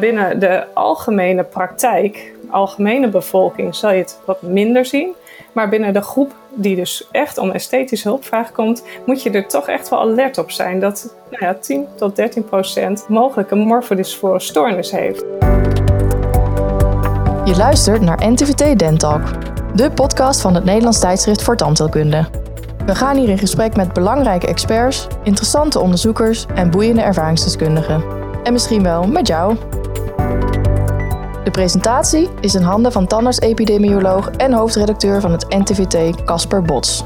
Binnen de algemene praktijk, algemene bevolking, zal je het wat minder zien. Maar binnen de groep die dus echt om esthetische hulpvraag komt, moet je er toch echt wel alert op zijn dat nou ja, 10 tot 13 procent mogelijk een morfodysfore stoornis heeft. Je luistert naar NTVT Dentalk, de podcast van het Nederlands tijdschrift voor tandheelkunde. We gaan hier in gesprek met belangrijke experts, interessante onderzoekers en boeiende ervaringsdeskundigen. En misschien wel met jou. De presentatie is in handen van tandarts-epidemioloog en hoofdredacteur van het NTVT Casper Bots.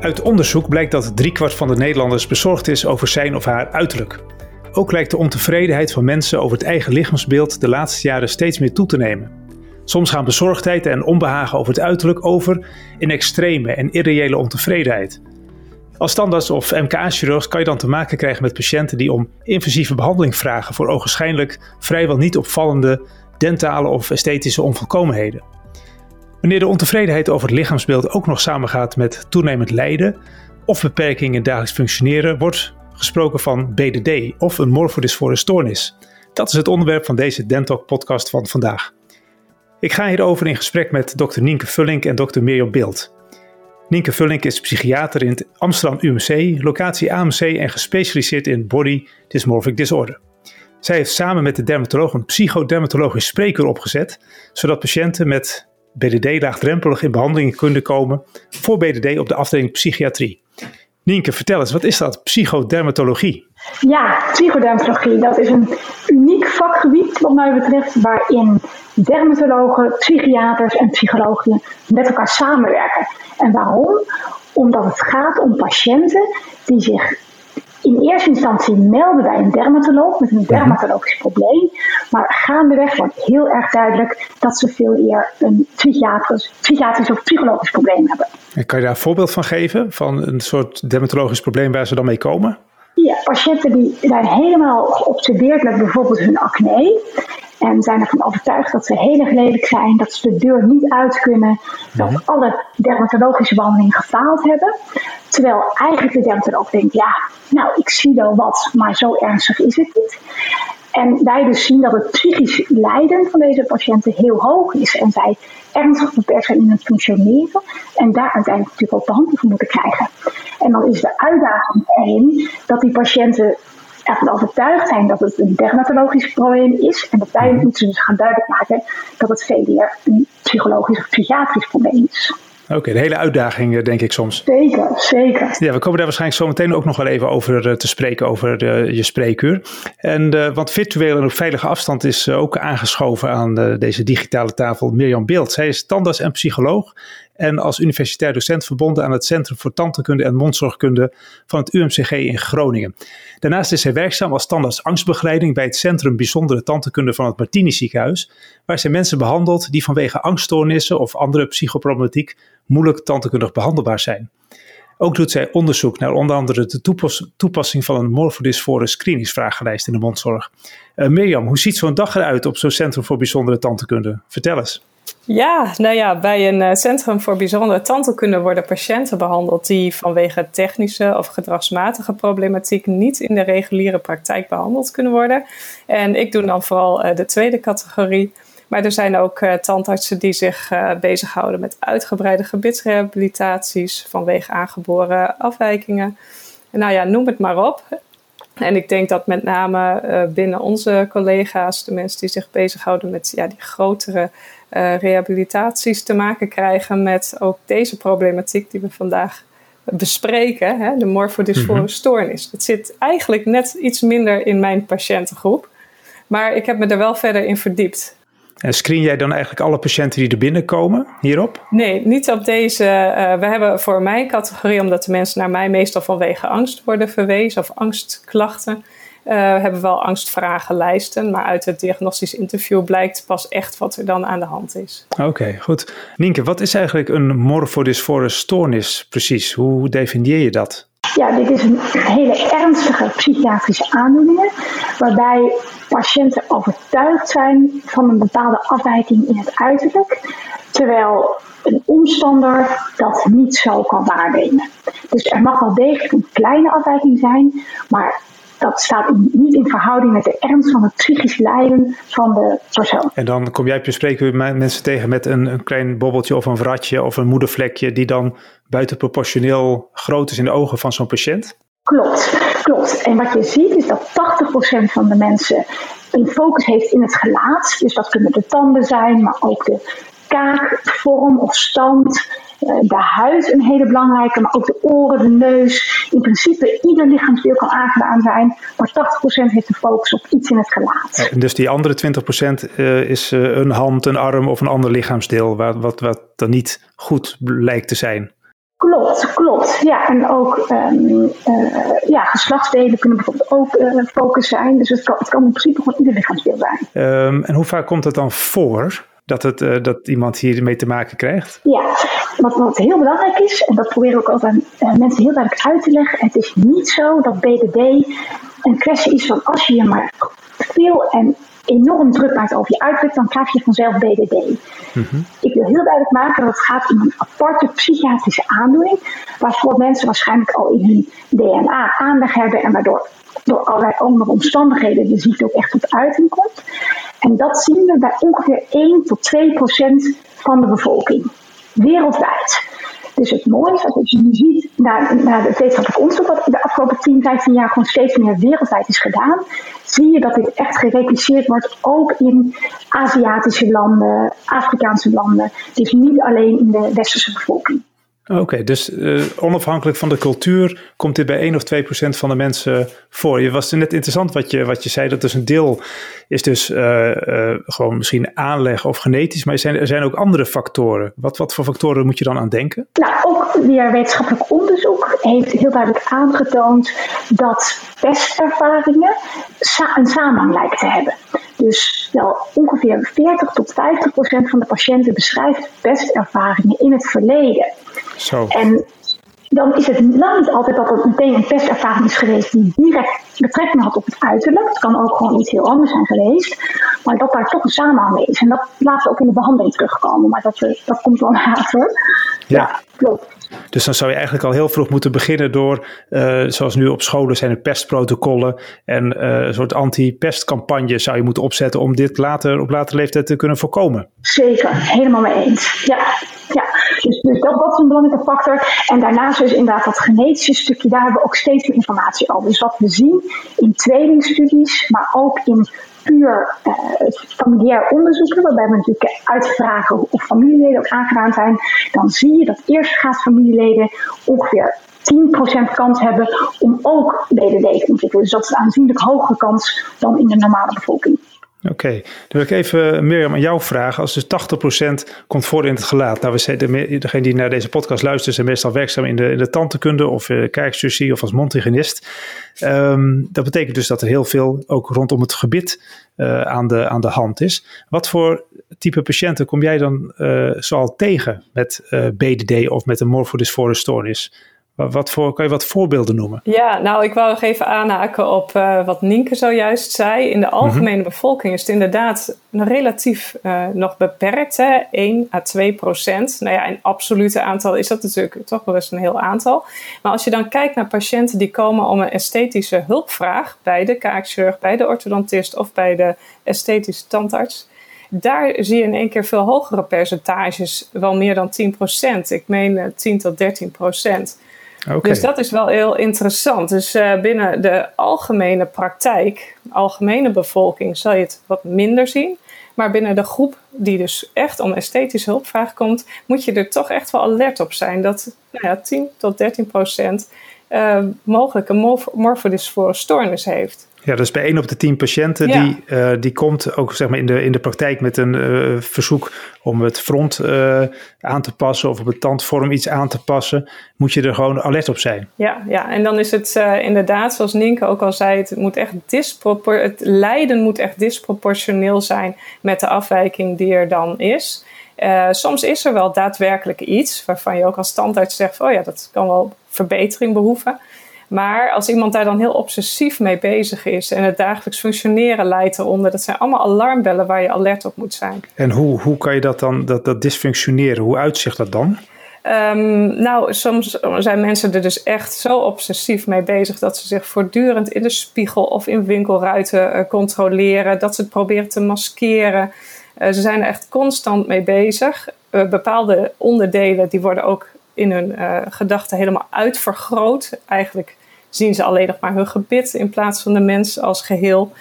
Uit onderzoek blijkt dat driekwart van de Nederlanders bezorgd is over zijn of haar uiterlijk. Ook lijkt de ontevredenheid van mensen over het eigen lichaamsbeeld de laatste jaren steeds meer toe te nemen. Soms gaan bezorgdheid en onbehagen over het uiterlijk over in extreme en irreële ontevredenheid. Als tandarts of MKA-chirurg kan je dan te maken krijgen met patiënten die om invasieve behandeling vragen voor ogenschijnlijk vrijwel niet opvallende dentale of esthetische onvolkomenheden. Wanneer de ontevredenheid over het lichaamsbeeld ook nog samengaat met toenemend lijden of beperkingen in dagelijks functioneren, wordt gesproken van BDD of een morfodysfore stoornis. Dat is het onderwerp van deze Dentalk podcast van vandaag. Ik ga hierover in gesprek met dokter Nienke Vullink en dokter Mirjam Beeld. Nienke Vullink is psychiater in het Amsterdam UMC, locatie AMC en gespecialiseerd in body dysmorphic disorder. Zij heeft samen met de dermatoloog een psychodermatologisch spreekuur opgezet, zodat patiënten met BDD laagdrempelig in behandeling kunnen komen voor BDD op de afdeling psychiatrie. Nienke, vertel eens, wat is dat, psychodermatologie? Ja, psychodermatologie, dat is een uniek vakgebied wat mij betreft, waarin dermatologen, psychiaters en psychologen met elkaar samenwerken. En waarom? Omdat het gaat om patiënten die zich in eerste instantie melden bij een dermatoloog met een mhm. dermatologisch probleem. Maar gaandeweg wordt heel erg duidelijk dat ze veel eer een psychiatrisch, psychiatrisch of psychologisch probleem hebben. En kan je daar een voorbeeld van geven? Van een soort dermatologisch probleem waar ze dan mee komen? Ja, patiënten die zijn helemaal geobsedeerd met bijvoorbeeld hun acne. En zijn ervan overtuigd dat ze heel erg lelijk zijn, dat ze de deur niet uit kunnen, dat mhm. alle dermatologische behandelingen gefaald hebben. Terwijl eigenlijk de dermatoloog denkt, ja, nou, ik zie wel wat, maar zo ernstig is het niet. En wij dus zien dat het psychisch lijden van deze patiënten heel hoog is. En zij ernstig beperkt zijn in het functioneren. En daar uiteindelijk natuurlijk ook behandeling voor moeten krijgen. En dan is de uitdaging erin dat die patiënten ervan overtuigd zijn dat het een dermatologisch probleem is. En dat wij mhm. moeten dus gaan duidelijk maken dat het veel meer een psychologisch of psychiatrisch probleem is. Oké, de hele uitdaging eh, denk ik soms. Zeker, zeker. Ja, we komen daar waarschijnlijk zo meteen ook nog wel even over eh, te spreken, over de, je spreekuur. En, uh, want virtueel en op veilige afstand is ook aangeschoven aan deze digitale tafel Mirjam Beeld. Zij is tandarts en psycholoog en als universitair docent verbonden aan het Centrum voor Tandheelkunde en Mondzorgkunde van het UMCG in Groningen. Daarnaast is hij werkzaam als tandarts angstbegeleiding bij het Centrum Bijzondere Tandheelkunde van het Martini Ziekenhuis, waar zij mensen behandelt die vanwege angststoornissen of andere psychoproblematiek moeilijk tandheelkundig behandelbaar zijn. Ook doet zij onderzoek naar onder andere de toepassing van een morfodysfore screeningsvragenlijst in de mondzorg. Uh, Mirjam, hoe ziet zo'n dag eruit op zo'n Centrum voor Bijzondere Tandheelkunde? Vertel eens. Ja, nou ja, bij een eh, centrum voor bijzondere tandheelkunde worden patiënten behandeld die vanwege technische of gedragsmatige problematiek niet in de reguliere praktijk behandeld kunnen worden. En ik doe dan vooral uh, de tweede categorie. Maar er zijn ook uh, tandartsen die zich bezighouden met uitgebreide gebitsrehabilitaties vanwege aangeboren afwijkingen. nou ja, noem het maar op. En ik denk dat met name binnen onze collega's, de mensen die zich bezighouden met ja, die grotere uh, rehabilitaties te maken krijgen met ook deze problematiek die we vandaag bespreken, hè, de morfodysfore mm stoornis. Dat zit eigenlijk net iets minder in mijn patiëntengroep, maar ik heb me er wel verder in verdiept. En screen jij dan eigenlijk alle patiënten die er binnenkomen hierop? Nee, niet op deze. Uh, we hebben voor mijn categorie, omdat de mensen naar mij meestal vanwege angst worden verwezen of angstklachten, uh, hebben wel angstvragenlijsten, maar uit het diagnostisch interview blijkt pas echt wat er dan aan de hand is. Oké, goed. Nienke, wat is eigenlijk een morfodysfore stoornis precies? Hoe definieer je dat? Ja, dit is een hele ernstige psychiatrische aandoening, waarbij patiënten overtuigd zijn van een bepaalde afwijking in het uiterlijk, terwijl een omstander dat niet zo kan waarnemen. Dus er mag wel degelijk een kleine afwijking zijn, maar dat staat niet in verhouding met de ernst van het psychisch lijden van de persoon. En dan kom jij op je spreken mensen tegen met een, een klein bobbeltje of een vratje of een moedervlekje die dan buitenproportioneel groot is in de ogen van zo'n patiënt? Klopt, klopt. En wat je ziet is dat 80% van de mensen een focus heeft in het gelaat. Dus dat kunnen de tanden zijn, maar ook de kaakvorm of stand. Eh, de huid een hele belangrijke, maar ook de oren, de neus. In principe ieder lichaamsdeel kan aangedaan zijn, maar 80% heeft de focus op iets in het gelaat. En dus die andere 20% uh, eh, is uh, een hand, een arm of een ander lichaamsdeel, wat, wat, wat dan niet goed lijkt te zijn. Klopt, klopt. Ja, en ook um, uh, ja, geslachtsdelen kunnen bijvoorbeeld ook uh, focus zijn. Dus het kan, het kan in principe gewoon ieder lichaamsdeel zijn. Um, en hoe vaak komt het dan voor dat, het, uh, dat iemand hiermee te maken krijgt? Ja, wat, wat heel belangrijk is, en dat proberen ook altijd aan mensen heel duidelijk uit te leggen. Het is niet zo dat BDD een kwestie is van als je je maar veel en enorm druk maakt over je uiterlijk, dan krijg je vanzelf BDD. Mm Ik wil heel duidelijk maken dat het gaat om een aparte psychiatrische aandoening, waarvoor mensen waarschijnlijk al in hun DNA aanleg hebben en waardoor door allerlei andere omstandigheden de ziekte ook echt tot uiting komt. En dat zien we bij ongeveer 1 tot 2 procent van de bevolking, wereldwijd. Dus het mooie is als je nu ziet naar, naar het wetenschappelijk onderzoek wat de afgelopen 10, 15 jaar gewoon steeds meer wereldwijd is gedaan, zie je dat dit echt gerepliceerd wordt ook in Aziatische landen, Afrikaanse landen. Dus niet alleen in de westerse bevolking. Oké, dus uh, onafhankelijk van de cultuur komt dit bij 1 of 2 procent van de mensen voor. Je was net interessant wat je, wat je zei, dat dus een deel is dus uh, uh, gewoon misschien aanleg of genetisch, maar er zijn, er zijn ook andere factoren. Wat, wat voor factoren moet je dan aan denken? Nou, ook weer wetenschappelijk onderzoek heeft heel duidelijk aangetoond dat pestervaringen een samenhang lijken te hebben. Dus wel ongeveer 40 tot 50 procent van de patiënten beschrijft pestervaringen in het verleden. Zo. En dan is het lang niet altijd dat het meteen een pestervaring is geweest die direct betrekking had op het uiterlijk. Het kan ook gewoon iets heel anders zijn geweest. Maar dat daar toch een samenhang mee is. En dat laten we ook in de behandeling terugkomen. Maar dat, dat komt wel later. Ja, ja klopt. Dus dan zou je eigenlijk al heel vroeg moeten beginnen door, uh, zoals nu op scholen zijn er pestprotocollen en uh, een soort anti-pestcampagne zou je moeten opzetten om dit later op latere leeftijd te kunnen voorkomen. Zeker, helemaal mee eens. Ja, ja. Dus, dus dat, dat, is een belangrijke factor. En daarnaast is inderdaad dat genetische stukje, daar hebben we ook steeds meer informatie over. Dus wat we zien in tweelingstudies, maar ook in puur uh, familiair onderzoeken, waarbij we natuurlijk uitvragen of familieleden ook aangedaan zijn, dan zie je dat eerstgraadsfamilieleden ongeveer 10% kans hebben om ook BDD te ontwikkelen. Dus dat is een aanzienlijk hogere kans dan in de normale bevolking. Oké, dan wil ik even meer aan jou vragen. Als dus 80% komt voor in het gelaat. Nou, we degene die naar deze podcast luistert, zijn meestal werkzaam in de, in de of uh, of als mondhygiënist. Um, dat betekent dus dat er heel veel ook rondom het gebit uh, aan, de, aan de hand is. Wat voor type patiënten kom jij dan zoal tegen met BDD of met een morfodysfore stoornis? Wat voor, kan je wat voorbeelden noemen? Ja, nou, ik wou nog even aanhaken op uh, wat Nienke zojuist zei. In de mhm. algemene bevolking is het inderdaad relatief uh, nog beperkt, hè? 1 à 2 procent. Nou ja, in absolute aantal is dat natuurlijk toch wel eens een heel aantal. Maar als je dan kijkt naar patiënten die komen om een esthetische hulpvraag bij de kaakchirurg, bij de orthodontist of bij de esthetische tandarts daar zie je in één keer veel hogere percentages, wel meer dan 10%. Ik meen 10 tot 13%. Dus dat is wel heel interessant. Dus uh, binnen de algemene praktijk, algemene bevolking, zal je het wat minder zien. Maar binnen de groep die dus echt om esthetische hulpvraag komt, moet je er toch echt wel alert op zijn dat nou ja, 10 tot 13 procent mogelijk een morf morfodysfore stoornis heeft. Ja, dus bij 1 op de 10 patiënten die, uh, die komt ook zeg maar in, de, in de praktijk met een uh, verzoek om het front uh, aan te passen of op het tandvorm iets aan te passen, moet je er gewoon alert op zijn. Ja, ja. en dan is het inderdaad, zoals Nienke ook al zei, het, moet echt dispropor het lijden moet echt disproportioneel zijn met de afwijking die er dan is. soms is er wel daadwerkelijk iets waarvan je ook als standaard zegt: oh ja, dat kan wel verbetering behoeven. Maar als iemand daar dan heel obsessief mee bezig is en het dagelijks functioneren leidt eronder, dat zijn allemaal alarmbellen waar je alert op moet zijn. En hoe, hoe kan je dat dan, dat, dat dysfunctioneren, hoe uitzicht dat dan? Ehm, nou, soms zijn mensen er dus echt zo obsessief mee bezig dat ze zich voortdurend in de spiegel of in winkelruiten uh, controleren, dat ze het proberen te maskeren. ze zijn er echt constant mee bezig. bepaalde onderdelen die worden ook in hun gedachten helemaal uitvergroot. Eigenlijk zien ze alleen nog maar hun gebit in plaats van de mens als geheel.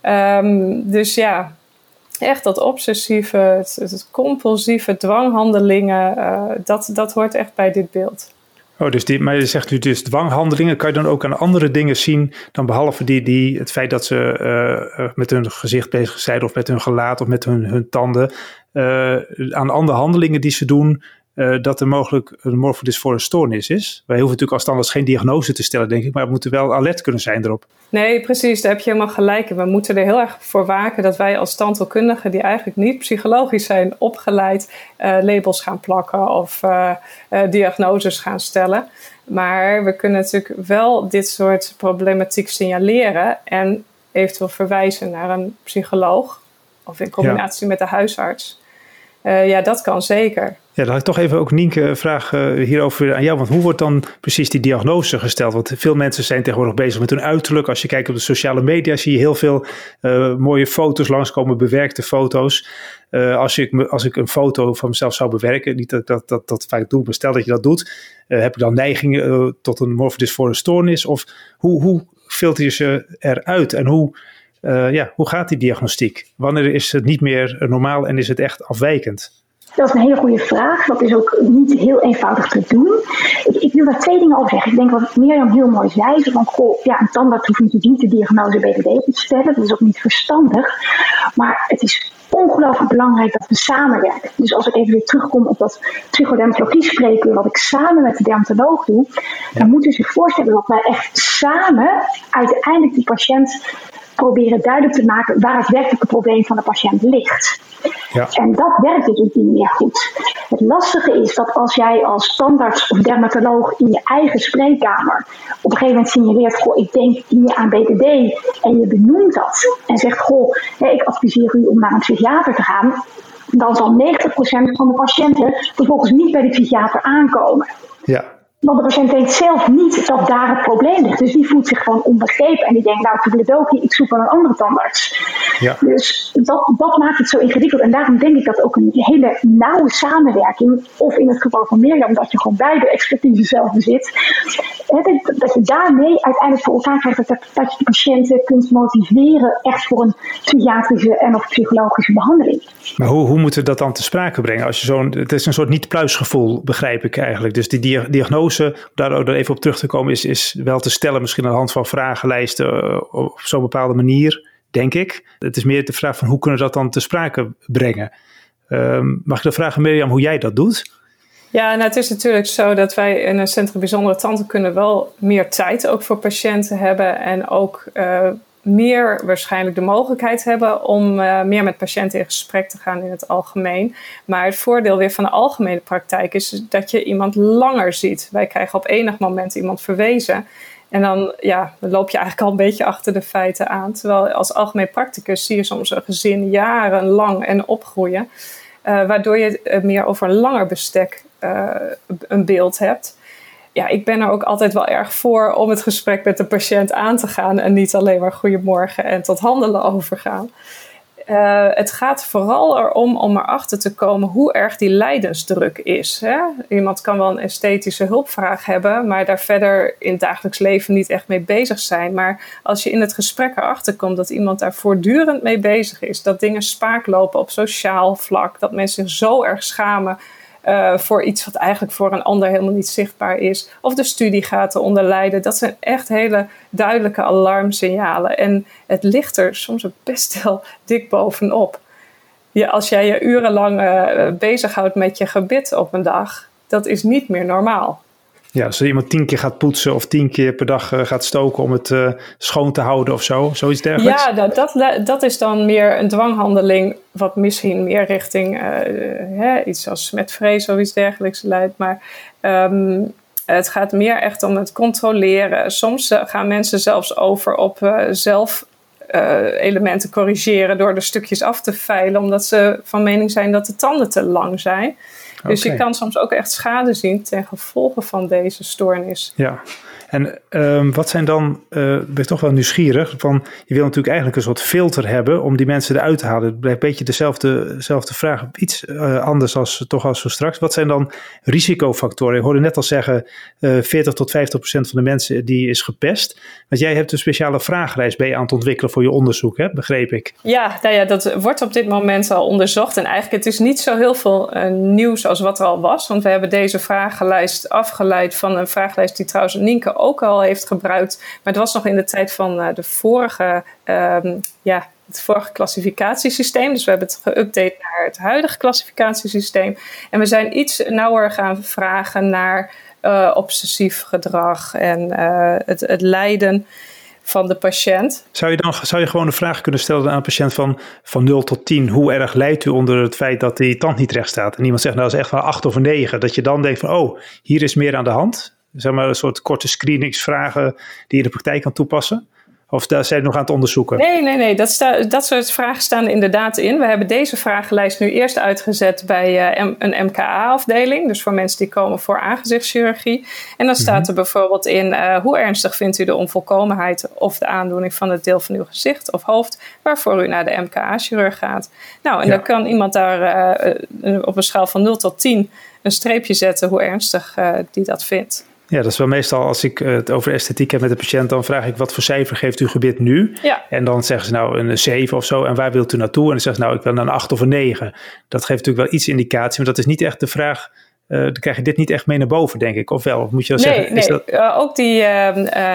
Ehm, dus ja, echt dat obsessieve, het, compulsieve dwanghandelingen, uh, dat, dat hoort echt bij dit beeld. Oh, dus die, maar je zegt nu dus dwanghandelingen. Kan je dan ook aan andere dingen zien dan behalve die, die, het feit dat ze uh, met hun gezicht bezig zijn of met hun gelaat of met hun, hun tanden. Aan andere handelingen die ze doen, uh, dat er mogelijk een morfodysfore stoornis is. Wij hoeven natuurlijk als standaard geen diagnose te stellen, denk ik, maar we moeten wel alert kunnen zijn erop. Nee, precies, daar heb je helemaal gelijk in. We moeten er heel erg voor waken dat wij als tandheelkundigen, die eigenlijk niet psychologisch zijn opgeleid, uh, labels gaan plakken of uh, diagnoses gaan stellen. Maar we kunnen natuurlijk wel dit soort problematiek signaleren en eventueel verwijzen naar een psycholoog of in combinatie met de huisarts. Ja, dat kan zeker. Ja, dan had ik toch even ook Nienke vraag uh, hierover aan jou. Want hoe wordt dan precies die diagnose gesteld? Want veel mensen zijn tegenwoordig bezig met hun uiterlijk. Als je kijkt op de sociale media zie je heel veel uh, mooie foto's langskomen, bewerkte foto's. als, ik, als ik een foto van mezelf zou bewerken, niet dat dat, dat, dat vaak doe, maar stel dat je dat doet, heb ik dan neigingen tot een morfodysfore stoornis? Of hoe, hoe filter je ze eruit en hoe ja, hoe gaat die diagnostiek? Wanneer is het niet meer normaal en is het echt afwijkend? Dat is een hele goede vraag. Dat is ook niet heel eenvoudig te doen. Ik, ik wil daar twee dingen over zeggen. Ik denk wat Mirjam heel mooi zei. Van, goh, ja, een tandarts hoeft natuurlijk niet de diagnose BVD te stellen. Dat is ook niet verstandig. Maar het is ongelooflijk belangrijk dat we samenwerken. Dus als ik even weer terugkom op dat psychodermatologie spreken, wat ik samen met de dermatoloog doe, dan moet u zich voorstellen dat wij echt samen uiteindelijk die patiënt proberen duidelijk te maken waar het werkelijke probleem van de patiënt ligt. Ja. En dat werkt dus niet meer goed. Het lastige is dat als jij als standaard of dermatoloog in je eigen spreekkamer op een gegeven moment signaleert, goh, ik denk hier aan BDD en je benoemt dat en zegt, goh, ik adviseer u om naar een psychiater te gaan, dan zal 90% van de patiënten vervolgens niet bij de psychiater aankomen. Ja. Want de patiënt denkt zelf niet dat daar het probleem ligt. Dus die voelt zich gewoon onbegrepen. En die denkt, nou, toedeledokie, ik zoek wel een andere tandarts. Ja. Dus dat, dat maakt het zo ingewikkeld. En daarom denk ik dat ook een hele nauwe samenwerking, of in het geval van Mirjam, dat je gewoon beide expertise zelf bezit, dat je daarmee uiteindelijk voor elkaar krijgt dat, dat je de patiënten kunt motiveren echt voor een psychiatrische en of psychologische behandeling. Maar hoe, hoe moeten we dat dan te sprake brengen? Als je zo'n, het is een soort niet-pluisgevoel, begrijp ik eigenlijk. Dus die diagnose daar ook even op terug te komen, is, is wel te stellen, misschien aan de hand van vragenlijsten eh, op zo'n bepaalde manier, denk ik. Het is meer de vraag van hoe kunnen we dat dan te sprake brengen. Ehm, mag ik dan vragen, Mirjam, hoe jij dat doet? Ja, nou, het is natuurlijk zo dat wij in een Centrum Bijzondere Tanden wel meer tijd ook voor patiënten hebben en ook uh, meer waarschijnlijk de mogelijkheid hebben om uh, meer met patiënten in gesprek te gaan in het algemeen. Maar het voordeel weer van de algemene praktijk is dat je iemand langer ziet. Wij krijgen op enig moment iemand verwezen. En dan, ja, dan loop je eigenlijk al een beetje achter de feiten aan. Terwijl als algemeen practicus zie je soms een gezin jarenlang en opgroeien. Uh, waardoor je meer over een langer bestek een beeld hebt ja, ik ben er ook altijd wel erg voor om het gesprek met de patiënt aan te gaan en niet alleen maar goedemorgen en tot handelen overgaan. Uh, het gaat vooral erom om erachter te komen hoe erg die lijdensdruk is. Hè? Iemand kan wel een esthetische hulpvraag hebben, maar daar verder in het dagelijks leven niet echt mee bezig zijn. Maar als je in het gesprek erachter komt dat iemand daar voortdurend mee bezig is, dat dingen spaak lopen op sociaal vlak, dat mensen zich zo erg schamen uh, voor iets wat eigenlijk voor een ander helemaal niet zichtbaar is. Of de studie gaat eronder lijden. Dat zijn echt hele duidelijke alarmsignalen. En het ligt er soms best wel dik bovenop. Als jij je urenlang uh, bezighoudt met je gebit op een dag, dat is niet meer normaal. Ja, als iemand tien keer gaat poetsen of tien keer per dag uh, gaat stoken om het uh, schoon te houden of zo, zoiets dergelijks? Ja, dat, dat, is dan meer een dwanghandeling, wat misschien meer richting uh, hè, iets als smetvrees of iets dergelijks leidt. Maar um, het gaat meer echt om het controleren. Soms gaan mensen zelfs over op zelf elementen corrigeren door de stukjes af te veilen, omdat ze van mening zijn dat de tanden te lang zijn. Dus je kan soms ook echt schade zien ten gevolge van deze stoornis. Ja, en um, wat zijn dan, uh, ben toch wel nieuwsgierig, van je wil natuurlijk eigenlijk een soort filter hebben om die mensen eruit te halen. Het blijft een beetje dezelfde, dezelfde vraag, iets uh, anders als toch als zo straks. Wat zijn dan risicofactoren? Ik hoorde net al zeggen, uh, 40 tot 50 procent van de mensen die is gepest. Want jij hebt een speciale vragenlijst bij aan het ontwikkelen voor je onderzoek, hè? begreep ik. Ja, nou ja, dat wordt op dit moment al onderzocht. En eigenlijk het is niet zo heel veel nieuws als wat er al was. Want we hebben deze vragenlijst afgeleid van een vragenlijst die trouwens Nienke ook al heeft gebruikt. Maar het was nog in de tijd van uh, de vorige, um, ja, het vorige klassificatiesysteem. Dus we hebben het geüpdate naar het huidige klassificatiesysteem. En we zijn iets nauwer gaan vragen naar uh, obsessief gedrag en uh, het, het lijden van de patiënt. Zou je dan zou je gewoon de vraag kunnen stellen aan een patiënt van, van 0 tot 10, hoe erg lijdt u onder het feit dat die tand niet recht staat? En iemand zegt nou dat is echt wel 8 of een 9. Dat je dan denkt van oh, hier is meer aan de hand zeg maar, een soort korte screeningsvragen die je in de praktijk kan toepassen? Of daar zijn nog aan het onderzoeken? Nee, nee, nee. Dat, sta, dat soort vragen staan inderdaad in. We hebben deze vragenlijst nu eerst uitgezet bij uh, een MKA-afdeling. Dus voor mensen die komen voor aangezichtschirurgie. En dan staat mhm. er bijvoorbeeld in: uh, hoe ernstig vindt u de onvolkomenheid of de aandoening van het deel van uw gezicht of hoofd waarvoor u naar de MKA-chirurg gaat? Nou, en ja. dan kan iemand daar uh, op een schaal van 0 tot 10 een streepje zetten hoe ernstig die dat vindt. Ja, dat is wel meestal als ik het over esthetiek heb met de patiënt, dan vraag ik wat voor cijfer geeft uw gebit nu? Ja. En dan zeggen ze nou een 7 of zo. En waar wilt u naartoe? En dan zeggen ze nou ik wil naar een 8 of een 9. Dat geeft natuurlijk wel iets indicatie, maar dat is niet echt de vraag. Uh, dan krijg je dit niet echt mee naar boven, denk ik. Of wel? Of moet je nee, zeggen? Nee, is dat... uh, ook die uh,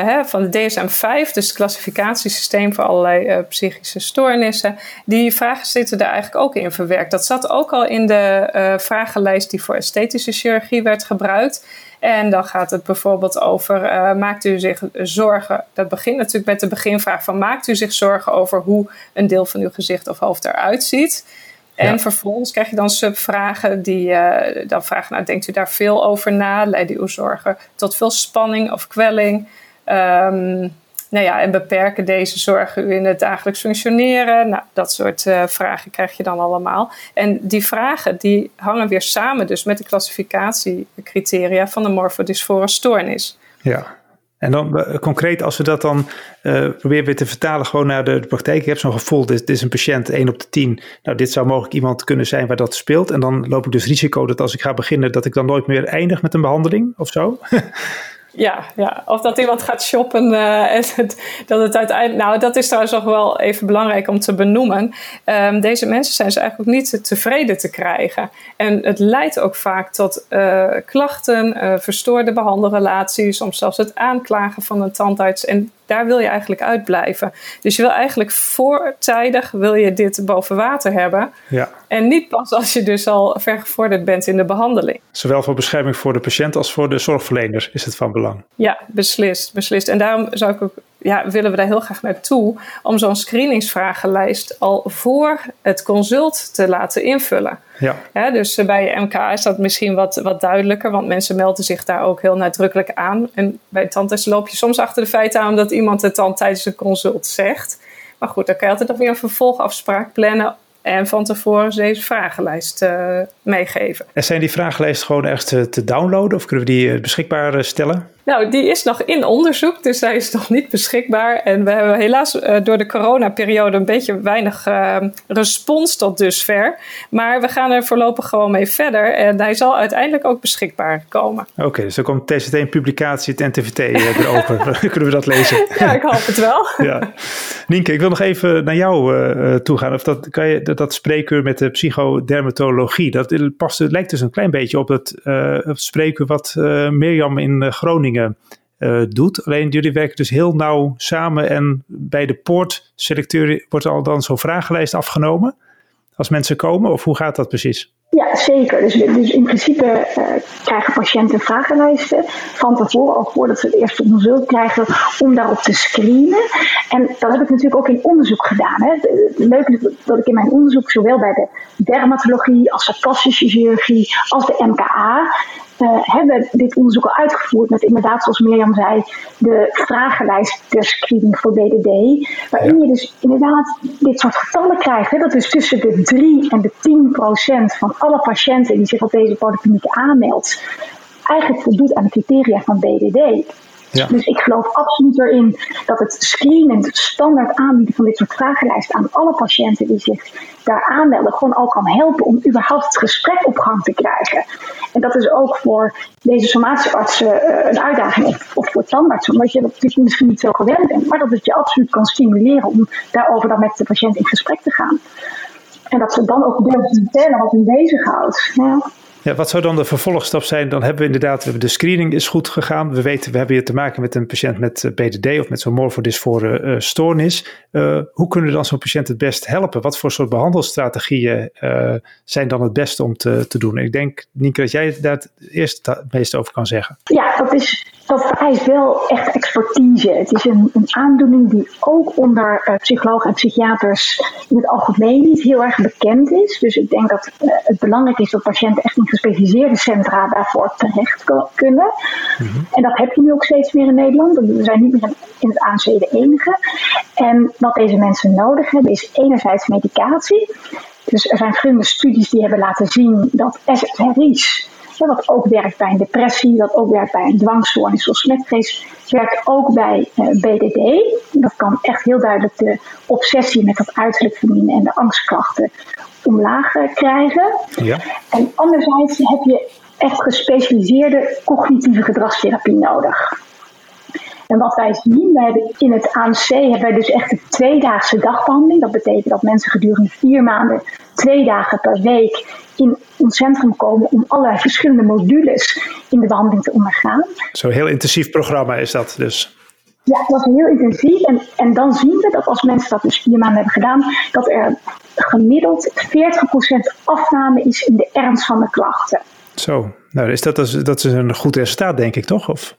hè, van de DSM-5, dus het klassificatiesysteem voor allerlei psychische stoornissen. Die vragen zitten er eigenlijk ook in verwerkt. Dat zat ook al in de vragenlijst die voor esthetische chirurgie werd gebruikt. En dan gaat het bijvoorbeeld over: uh, maakt u zich zorgen? Dat begint natuurlijk met de beginvraag van: maakt u zich zorgen over hoe een deel van uw gezicht of hoofd eruit ziet? En vervolgens krijg je dan subvragen die uh, dan vragen: nou, denkt u daar veel over na? Leiden uw zorgen tot veel spanning of kwelling? Um, nou ja, en beperken deze zorgen u in het dagelijks functioneren? Nou, dat soort uh, vragen krijg je dan allemaal. En die vragen die hangen weer samen dus met de klassificatiecriteria van de morfodysfore stoornis. Ja, en dan uh, concreet, als we dat dan uh, proberen weer te vertalen gewoon naar de, praktijk. Ik heb zo'n gevoel, dit, dit, is een patiënt 1 op de 10. Nou, dit zou mogelijk iemand kunnen zijn waar dat speelt. En dan loop ik dus risico dat als ik ga beginnen, dat ik dan nooit meer eindig met een behandeling of zo. Ja, ja, of dat iemand gaat shoppen uh, en het, dat het uiteindelijk. Nou, dat is trouwens nog wel even belangrijk om te benoemen. Um, deze mensen zijn ze eigenlijk niet tevreden te krijgen. En het leidt ook vaak tot uh, klachten, uh, verstoorde behandelrelaties, soms zelfs het aanklagen van een tandarts. En daar wil je eigenlijk uitblijven. Dus je wil eigenlijk voortijdig wil je dit boven water hebben. Ja. En niet pas als je dus al vergevorderd bent in de behandeling. Zowel voor bescherming voor de patiënt als voor de zorgverlener is het van belang. Ja, beslist, beslist. En daarom zou ik ook ja, willen we daar heel graag naartoe om zo'n screeningsvragenlijst al voor het consult te laten invullen. Ja. ja dus bij MK is dat misschien wat, wat duidelijker, want mensen melden zich daar ook heel nadrukkelijk aan. En bij tandtests loop je soms achter de feiten aan omdat iemand het dan tijdens een consult zegt. Maar goed, dan kan je altijd nog weer een vervolgafspraak plannen en van tevoren deze vragenlijst uh, meegeven. En zijn die vragenlijsten gewoon echt te, te downloaden of kunnen we die beschikbaar stellen? Nou, die is nog in onderzoek, dus hij is nog niet beschikbaar. En we hebben helaas uh, door de coronaperiode een beetje weinig uh, respons tot dusver. Maar we gaan er voorlopig gewoon mee verder. En hij zal uiteindelijk ook beschikbaar komen. Oké, okay, dus dan komt TCT een publicatie, het NTVT erover. Kunnen we dat lezen? Ja, ik hoop het wel. ja. Nienke, ik wil nog even naar jou uh, toe gaan. Of dat, kan je, dat, dat spreekuur met de psychodermatologie, dat past, het lijkt dus een klein beetje op het, het spreekuur wat Mirjam in Groningen uh, doet. Alleen jullie werken dus heel nauw samen en bij de poortselecteur wordt al dan zo'n vragenlijst afgenomen als mensen komen? Of hoe gaat dat precies? Ja, zeker. Dus, dus in principe uh, krijgen patiënten vragenlijsten van tevoren, al voordat ze het eerste consult krijgen, om daarop te screenen. En dat heb ik natuurlijk ook in onderzoek gedaan. Hè. Is dat ik in mijn onderzoek zowel bij de dermatologie als de plastische chirurgie als de MKA uh, hebben dit onderzoek al uitgevoerd met inderdaad, zoals Mirjam zei, de vragenlijst ter screening voor BDD. Waarin je dus inderdaad dit soort getallen krijgt. Hè, dat is tussen de 3 en de 10 procent van alle patiënten die zich op deze polykliniek aanmeldt, eigenlijk voldoet aan de criteria van BDD. Ja. Dus ik geloof absoluut erin dat het screenen, het standaard aanbieden van dit soort vragenlijsten aan alle patiënten die zich daar aanmelden, gewoon al kan helpen om überhaupt het gesprek op gang te krijgen. En dat is ook voor deze somatische uh, een uitdaging, of, voor tandartsen, omdat je dat misschien niet zo gewend bent, maar dat het je absoluut kan stimuleren om daarover dan met de patiënt in gesprek te gaan. En dat ze dan ook durven vertellen wat hun bezighoudt. Ja. Ja, wat zou dan de vervolgstap zijn? Dan hebben we inderdaad, de screening is goed gegaan. We weten, we hebben hier te maken met een patiënt met eh, BDD of met zo'n morfodysfore uh, stoornis. Uh, hoe kunnen we dan zo'n patiënt het best helpen? Wat voor soort behandelstrategieën uh, zijn dan het beste om te, te doen? Ik denk, Nienke, dat jij daar het eerst het meest over kan zeggen. Ja, dat, is, dat vereist wel echt expertise. Het is een, een aandoening die ook onder psychologen en psychiaters in het algemeen niet heel erg bekend is. Dus ik denk dat het belangrijk is dat patiënten echt in gespecialiseerde centra daarvoor terecht kunnen. Mhm. En dat heb je nu ook steeds meer in Nederland. We zijn niet meer in het ANC de enige. En wat deze mensen nodig hebben is enerzijds medicatie. Dus er zijn verschillende studies die hebben laten zien dat SSRI's, wat ook werkt bij een depressie, dat ook werkt bij een dwangstoornis zoals smetvrees, werkt ook bij eh, BDD. Dat kan echt heel duidelijk de obsessie met dat uiterlijk verminderen en de angstklachten omlaag krijgen. Ja. En anderzijds heb je echt gespecialiseerde cognitieve gedragstherapie nodig. En wat wij zien, wij hebben in het ANC hebben wij dus echt een tweedaagse dagbehandeling. Dat betekent dat mensen gedurende vier maanden, twee dagen per week in ons centrum komen om allerlei verschillende modules in de behandeling te ondergaan. Zo'n heel intensief programma is dat dus. Ja, dat is heel intensief. En, en dan zien we dat als mensen dat dus vier maanden hebben gedaan, dat er gemiddeld 40% afname is in de ernst van de klachten. Zo, nou is dat, dat is een goed resultaat, denk ik, toch? Of?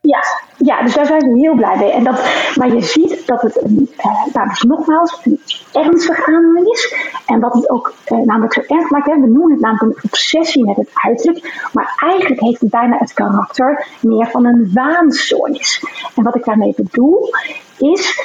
Ja, ja, dus daar zijn we heel blij mee. En dat, maar je ziet dat het een, uh, nou, dus nogmaals een ernstige aandoening is. En wat het ook uh, namelijk zo erg maakt, hè, we noemen het namelijk een obsessie met het uiterlijk. Maar eigenlijk heeft het bijna het karakter meer van een waanstoornis. En wat ik daarmee bedoel, is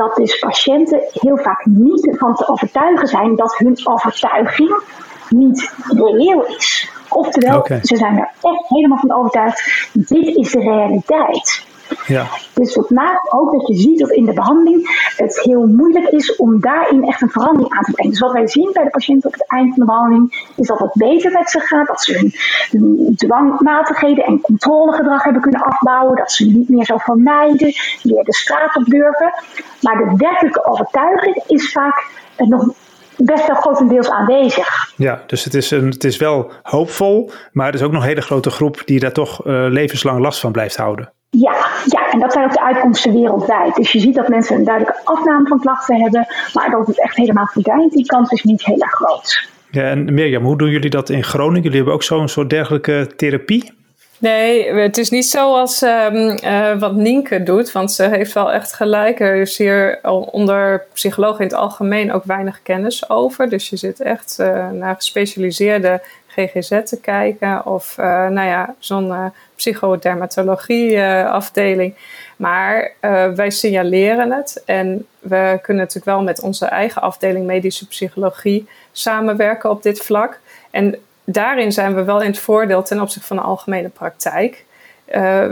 dat dus patiënten heel vaak niet van te overtuigen zijn dat hun overtuiging niet reëel is. Oftewel, ze zijn er echt helemaal van overtuigd, dit is de realiteit. Ja. Dus dat maakt ook dat je ziet dat in de behandeling het heel moeilijk is om daarin echt een verandering aan te brengen. Dus wat wij zien bij de patiënten op het eind van de behandeling is dat het beter met ze gaat, dat ze hun, hun dwangmatigheden en controlegedrag hebben kunnen afbouwen, dat ze niet meer zo vermijden, meer de straat op durven. Maar de werkelijke overtuiging is vaak nog best wel grotendeels aanwezig. Ja, dus het is, een, het is wel hoopvol, maar er is ook nog een hele grote groep die daar toch uh, levenslang last van blijft houden. Ja, ja, en dat zijn ook de uitkomsten wereldwijd. Dus je ziet dat mensen een duidelijke afname van klachten hebben, maar dat het echt helemaal verdwijnt, die kans is niet heel erg groot. Ja, en Mirjam, hoe doen jullie dat in Groningen? Jullie hebben ook zo'n soort dergelijke therapie? Nee, het is niet zoals um, uh, wat Nienke doet, want ze heeft wel echt gelijk. Er is hier onder psychologen in het algemeen ook weinig kennis over. Dus je zit echt uh, naar gespecialiseerde GGZ te kijken of uh, nou ja, zo'n psychodermatologie afdeling. Maar wij signaleren het en we kunnen natuurlijk wel met onze eigen afdeling medische psychologie samenwerken op dit vlak. En daarin zijn we wel in het voordeel ten opzichte van de algemene praktijk.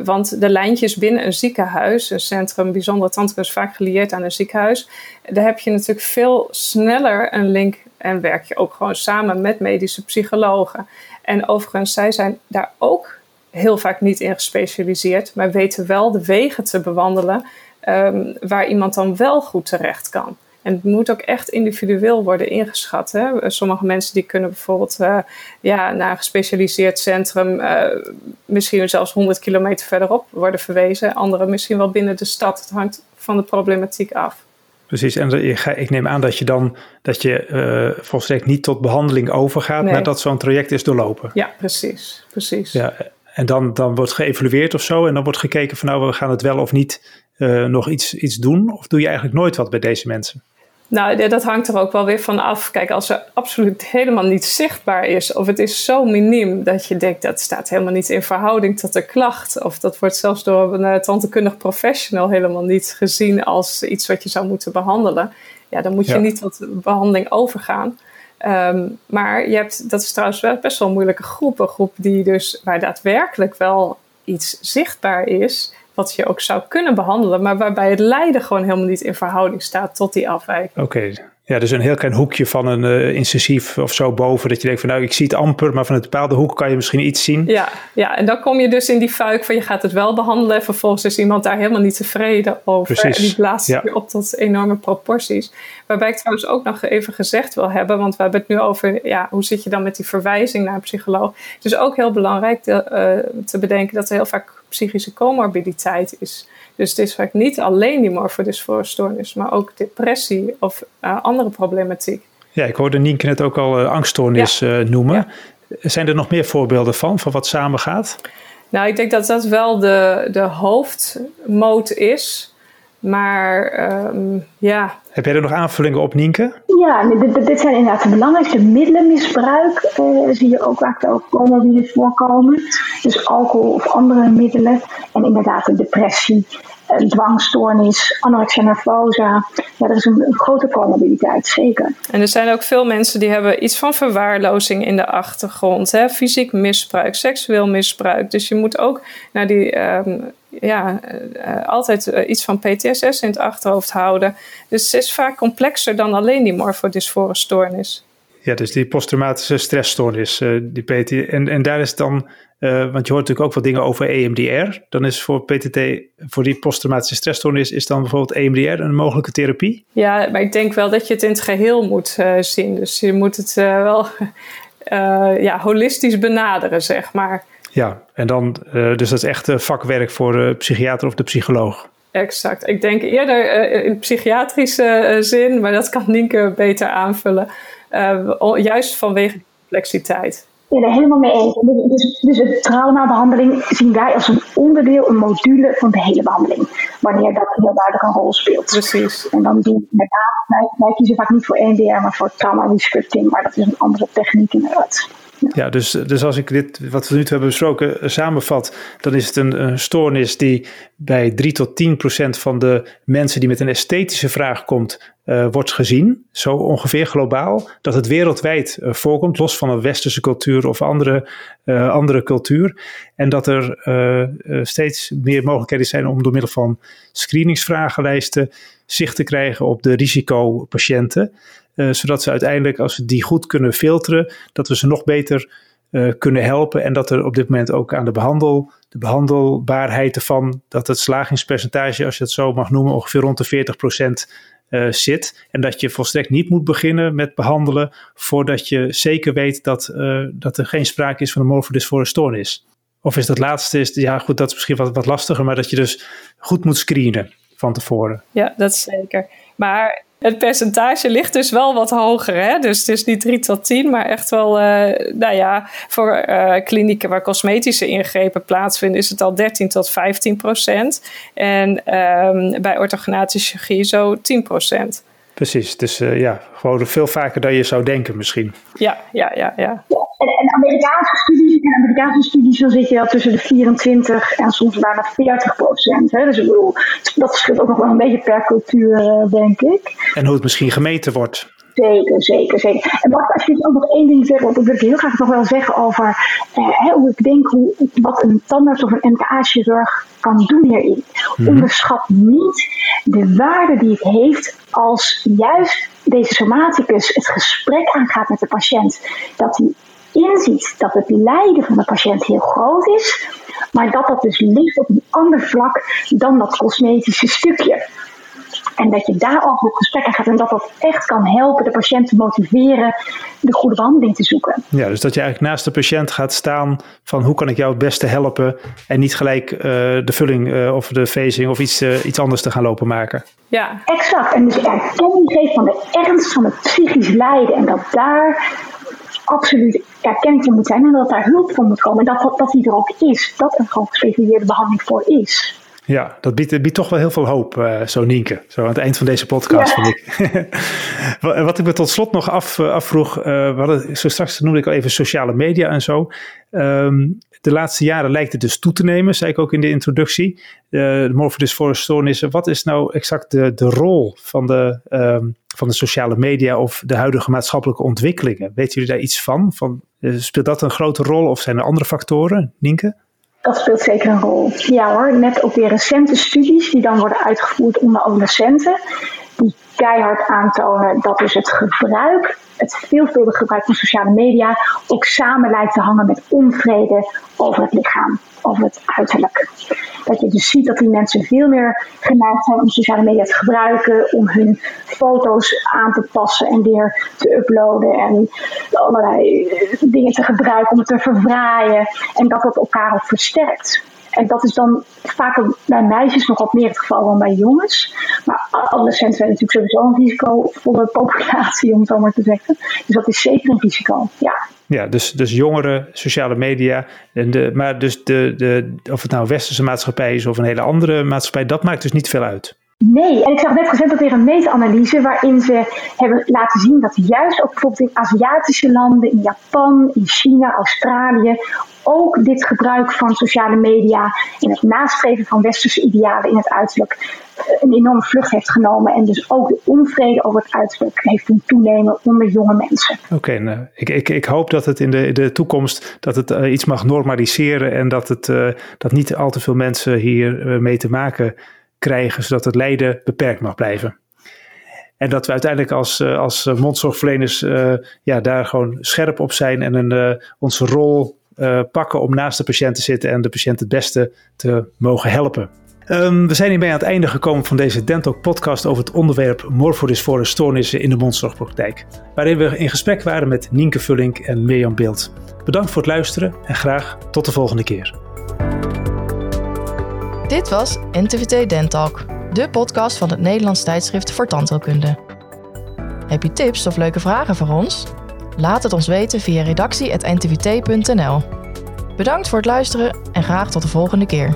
Want de lijntjes binnen een ziekenhuis, een centrum bijzondere tandheelkunde is vaak gelieerd aan een ziekenhuis, daar heb je natuurlijk veel sneller een link en werk je ook gewoon samen met medische psychologen. En overigens, zij zijn daar ook heel vaak niet in gespecialiseerd, maar weten wel de wegen te bewandelen um, waar iemand dan wel goed terecht kan. En het moet ook echt individueel worden ingeschat. Hè? Sommige mensen die kunnen bijvoorbeeld uh, ja, naar een gespecialiseerd centrum, uh, misschien zelfs 100 kilometer verderop worden verwezen. Anderen misschien wel binnen de stad. Het hangt van de problematiek af. Precies, en ik neem aan dat je dan dat je uh, volstrekt niet tot behandeling overgaat nee. nadat zo'n traject is doorlopen. Ja, precies. precies. Ja, en dan, dan wordt geëvalueerd of zo en dan wordt gekeken van nou we gaan het wel of niet uh, nog iets, iets doen? Of doe je eigenlijk nooit wat bij deze mensen? Nou, dat hangt er ook wel weer van af. Kijk, als er absoluut helemaal niet zichtbaar is, of het is zo miniem dat je denkt dat staat helemaal niet in verhouding tot de klacht, of dat wordt zelfs door een uh, tandheelkundig professional helemaal niet gezien als iets wat je zou moeten behandelen, ja, dan moet je niet tot behandeling overgaan. Ehm, maar je hebt, dat is trouwens wel best wel een moeilijke groep, een groep die dus, waar daadwerkelijk wel iets zichtbaar is, wat je ook zou kunnen behandelen, maar waarbij het lijden gewoon helemaal niet in verhouding staat tot die afwijking. Oké, ja, dus een heel klein hoekje van een uh, incisief of zo boven. Dat je denkt van nou, ik zie het amper, maar van een bepaalde hoek kan je misschien iets zien. Ja, ja, en dan kom je dus in die fuik van je gaat het wel behandelen. En vervolgens is iemand daar helemaal niet tevreden over. Precies. En die blaast ja. je op tot enorme proporties. Waarbij ik trouwens ook nog even gezegd wil hebben, want we hebben het nu over ja, hoe zit je dan met die verwijzing naar een psycholoog. Het is ook heel belangrijk te, uh, te bedenken dat er heel vaak psychische comorbiditeit is. Dus het is vaak niet alleen die morfodysfoorstoornis, maar ook depressie of uh, andere problematiek. Ja, ik hoorde Nienke net ook al uh, angststoornis ja. uh, noemen. Ja. Zijn er nog meer voorbeelden van, van wat samengaat? Nou, ik denk dat dat wel de, de hoofdmoot is. Maar um, ja. Heb jij er nog aanvullingen op, Nienke? Ja, dit, dit zijn inderdaad de belangrijkste middelenmisbruik. Uh, zie je ook vaak ook comorbiden voorkomen. Dus alcohol of andere middelen. En inderdaad de depressie, dwangstoornis, anorexia nervosa. Ja, er is een, een grote comorbiditeit, zeker. En er zijn ook veel mensen die hebben iets van verwaarlozing in de achtergrond. Hè? Fysiek misbruik, seksueel misbruik. Dus je moet ook naar die... Um, ja, uh, altijd uh, iets van PTSS in het achterhoofd houden. Dus het is vaak complexer dan alleen die morfodysfore stoornis. Ja, dus die posttraumatische stressstoornis, uh, die PT. En, en daar is dan, want je hoort natuurlijk ook wat dingen over EMDR. Dan is voor PTT, voor die posttraumatische stressstoornis, is dan bijvoorbeeld EMDR een mogelijke therapie? Ja, maar ik denk wel dat je het in het geheel moet zien. Dus je moet het wel ja, holistisch benaderen, zeg maar. Ja, en dan, uh, dus dat is echt uh, vakwerk voor de psychiater of de psycholoog. Exact. Ik denk eerder uh, in psychiatrische zin, maar dat kan Nienke beter aanvullen. juist vanwege complexiteit. Ik ben helemaal mee eens. Dus, dus de traumabehandeling zien wij als een onderdeel, een module van de hele behandeling. Wanneer dat heel duidelijk een rol speelt. Precies. En dan doen we wij, wij kiezen vaak niet voor EMDR, maar voor trauma rescripting. Maar dat is een andere techniek inderdaad. Ja, dus, dus als ik dit, wat we nu hebben besproken, eh, samenvat, dan is het een, stoornis die bij 3 tot 10 procent van de mensen die met een esthetische vraag komt, uh, wordt gezien. Zo ongeveer globaal. Dat het wereldwijd uh, voorkomt, los van een westerse cultuur of andere, andere cultuur. En dat er steeds meer mogelijkheden zijn om door middel van screeningsvragenlijsten zicht te krijgen op de risicopatiënten. Uh, zodat ze uiteindelijk, als we die goed kunnen filteren, dat we ze nog beter uh, kunnen helpen. En dat er op dit moment ook aan de, behandel, de behandelbaarheid ervan, dat het slagingspercentage, als je het zo mag noemen, ongeveer rond de 40% uh, eh, zit. En dat je volstrekt niet moet beginnen met behandelen voordat je zeker weet dat, dat er geen sprake is van een morfodysfore stoornis. Of is dat laatste, is, ja goed, dat is misschien wat, wat lastiger, maar dat je dus goed moet screenen van tevoren. Ja, dat is zeker. Maar het percentage ligt dus wel wat hoger. Hè? Dus het is niet 3 tot 10, maar echt wel, uh, nou ja, voor uh, klinieken waar cosmetische ingrepen plaatsvinden, is het al 13 tot 15 procent. En um, bij orthogonatische chirurgie zo 10 procent. Precies, dus uh, ja, gewoon veel vaker dan je zou denken misschien. Ja, ja, ja, ja. En, en Amerikaanse studies, en Amerikaanse studies, dan zit je al tussen de 24 en soms bijna 40 procent. Hè? Dus ik bedoel, dat verschilt ook nog wel een beetje per cultuur, uh, denk ik. En hoe het misschien gemeten wordt. Zeker, zeker, zeker. En mag ik alsjeblieft ook nog één ding zeggen, want ik wil heel graag nog wel zeggen over eh, hoe ik denk hoe, wat een tandarts of een MKA-chirurg kan doen hierin. Hmm. Onderschat niet de waarde die het heeft als juist deze somaticus het gesprek aangaat met de patiënt. Dat hij inziet dat het lijden van de patiënt heel groot is, maar dat dat dus ligt op een ander vlak dan dat cosmetische stukje. En dat je daarover op gesprekken gaat en dat dat echt kan helpen de patiënt te motiveren de goede behandeling te zoeken. Ja, dus dat je eigenlijk naast de patiënt gaat staan van hoe kan ik jou het beste helpen en niet gelijk uh, de vulling uh, of de facing of iets, uh, iets anders te gaan lopen maken. Ja, exact. En dus erkenning geeft van de ernst van het psychisch lijden en dat daar absoluut erkenning voor moet zijn en dat daar hulp voor moet komen en dat, dat, dat die er ook is, dat er gewoon gespecialiseerde behandeling voor is. Ja, dat biedt, biedt toch wel heel veel hoop, uh, zo Nienke. Zo aan het eind van deze podcast, vind ik. Wat ik me tot slot nog af, afvroeg, uh, we hadden, zo straks noemde ik al even sociale media en zo. Um, de laatste jaren lijkt het dus toe te nemen, zei ik ook in de introductie. Uh, de morfodysforenstoornissen. Wat is nou exact de, de rol van de, um, van de sociale media of de huidige maatschappelijke ontwikkelingen? Weten jullie daar iets van? van speelt dat een grote rol of zijn er andere factoren, Nienke? Dat speelt zeker een rol. Ja hoor, net ook weer recente studies die dan worden uitgevoerd onder adolescenten, die keihard aantonen dat dus het gebruik, het veelvuldig gebruik van sociale media, ook samen lijkt te hangen met onvrede over het lichaam, over het uiterlijk. Dat je dus ziet dat die mensen veel meer geneigd zijn om sociale media te gebruiken, om hun foto's aan te passen en weer te uploaden en allerlei dingen te gebruiken om het te verfraaien en dat dat elkaar ook versterkt. En dat is dan vaak bij meisjes nog wat meer het geval dan bij jongens. Maar adolescenten zijn natuurlijk sowieso een risicovolle populatie, om het zo maar te zeggen. Dus dat is zeker een risico, ja. Ja, dus, dus jongeren, sociale media. En de, maar dus de, de, of het nou een westerse maatschappij is of een hele andere maatschappij, dat maakt dus niet veel uit. Nee, en ik zag net recent ook weer een meetanalyse waarin ze hebben laten zien dat juist ook bijvoorbeeld in Aziatische landen, in Japan, in China, Australië, ook dit gebruik van sociale media en het nastreven van westerse idealen in het uiterlijk een enorme vlucht heeft genomen. En dus ook de onvrede over het uiterlijk heeft toenemen onder jonge mensen. Oké, nou, ik, ik, ik hoop dat het in de, de toekomst dat het uh, iets mag normaliseren en dat, het, dat niet al te veel mensen hier mee te maken krijgen, zodat het lijden beperkt mag blijven. En dat we uiteindelijk als, als mondzorgverleners ja, daar gewoon scherp op zijn en een, onze rol uh, pakken om naast de patiënt te zitten en de patiënt het beste te mogen helpen. Um, we zijn hierbij aan het einde gekomen van deze Dentalk podcast over het onderwerp morfodysfore stoornissen in de mondzorgpraktijk. Waarin we in gesprek waren met Nienke Vullink en Mirjam Beeld. Bedankt voor het luisteren en graag tot de volgende keer. Dit was NTVT Dentalk, de podcast van het Nederlands tijdschrift voor tandheelkunde. Heb je tips of leuke vragen voor ons? Laat het ons weten via redactie.ntvt.nl. Bedankt voor het luisteren en graag tot de volgende keer.